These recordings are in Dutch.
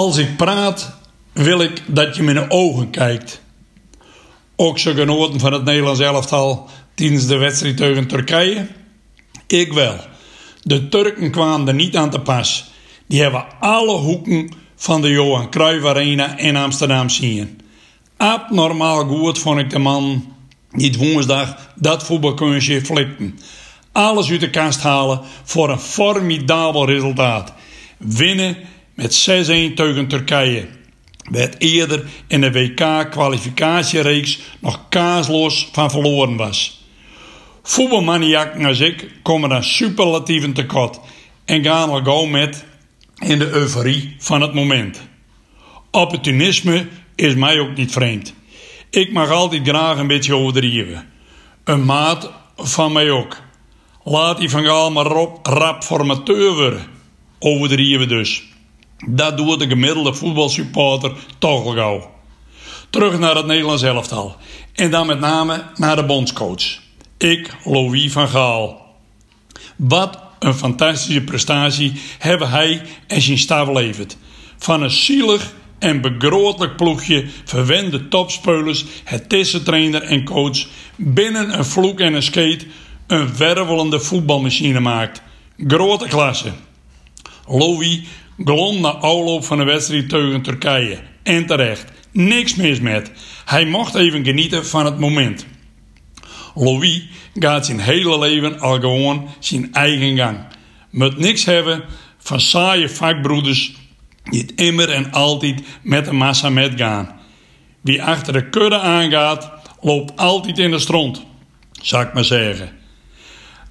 Als ik praat, wil ik dat je de ogen kijkt. Ook zo genoten van het Nederlands elftal tijdens de wedstrijd tegen Turkije? Ik wel. De Turken kwamen er niet aan te pas. Die hebben alle hoeken van de Johan Cruijff Arena in Amsterdam zien. Abnormaal goed vond ik de man niet woensdag dat voetbalkunstje flipten. Alles uit de kast halen voor een formidabel resultaat. Winnen met 6-1 tegen Turkije. Werd eerder in de WK-kwalificatiereeks nog kaasloos van verloren was. Voetbalmaniakken als ik komen dan superlatieven tekort en gaan al gauw met in de euforie van het moment. Opportunisme is mij ook niet vreemd. Ik mag altijd graag een beetje overdrijven. Een maat van mij ook. Laat die van Gaal maar op rap formateur worden. Overdrijven dus. Dat doet de gemiddelde voetbalsupporter toch wel gauw. Terug naar het Nederlands elftal. En dan met name naar de bondscoach. Ik, Louis van Gaal. Wat een fantastische prestatie hebben hij en zijn staf leverd. Van een zielig en begrootlijk ploegje verwende topspelers, het trainer en coach binnen een vloek en een skate een wervelende voetbalmachine maakt. Grote klasse. Louis glom na afloop van de wedstrijd tegen Turkije. En terecht. Niks mis met. Hij mocht even genieten van het moment. Louis gaat zijn hele leven al gewoon zijn eigen gang. Moet niks hebben van saaie vakbroeders die het immer en altijd met de massa metgaan. Wie achter de kudde aangaat, loopt altijd in de stront, zou ik maar zeggen.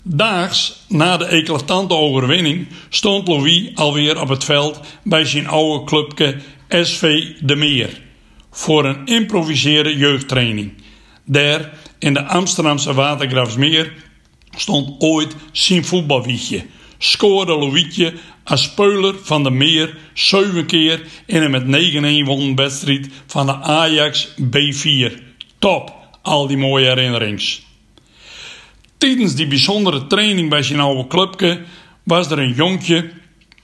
Daags na de eclatante overwinning stond Louis alweer op het veld bij zijn oude clubke SV De Meer voor een improviseerde jeugdtraining. Daar in de Amsterdamse Watergraafsmeer stond ooit zijn voetbalwiegje. Scoorde Louietje als speler van de Meer zeven keer in een met 9-1 wonnen wedstrijd van de Ajax B4. Top, al die mooie herinnerings. Tijdens die bijzondere training bij zijn oude clubje was er een jonkje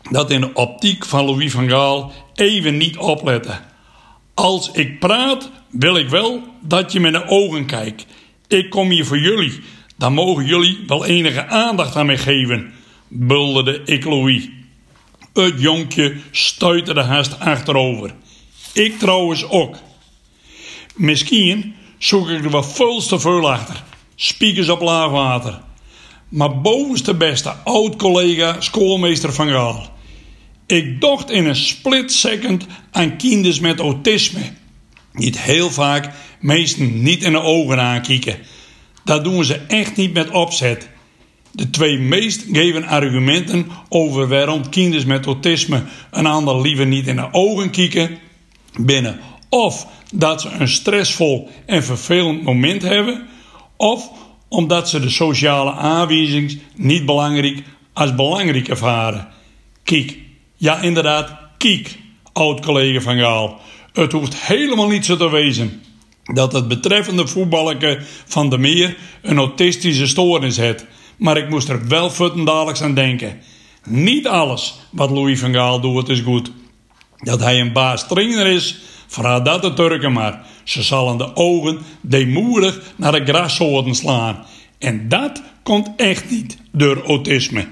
dat in de optiek van Louis van Gaal even niet oplette. Als ik praat, wil ik wel dat je me in de ogen kijkt. Ik kom hier voor jullie. Dan mogen jullie wel enige aandacht aan mij geven, bulderde ik Louis. Het jonkje stuitte de haast achterover. Ik trouwens ook. Misschien zoek ik er wat veel te achter. Spiekers op laag water. Maar bovenste beste oud-collega schoolmeester Van Gaal. Ik dacht in een split second aan kinders met autisme. Niet heel vaak meesten niet in de ogen aankijken. Dat doen ze echt niet met opzet. De twee meest geven argumenten over waarom kinders met autisme een ander liever niet in de ogen kijken, binnen of dat ze een stressvol en vervelend moment hebben, of omdat ze de sociale aanwijzingen niet belangrijk als belangrijk ervaren. Kijk, ja inderdaad, kijk, oud-collega van Gaal. Het hoeft helemaal niet zo te wezen dat het betreffende voetballerke van de Meer een autistische stoornis heeft. Maar ik moest er wel futtendaliks aan denken. Niet alles wat Louis van Gaal doet is goed. Dat hij een baas trainer is, vraag dat de Turken maar. Ze zullen de ogen deemoedig naar de grassoorten slaan. En dat komt echt niet door autisme.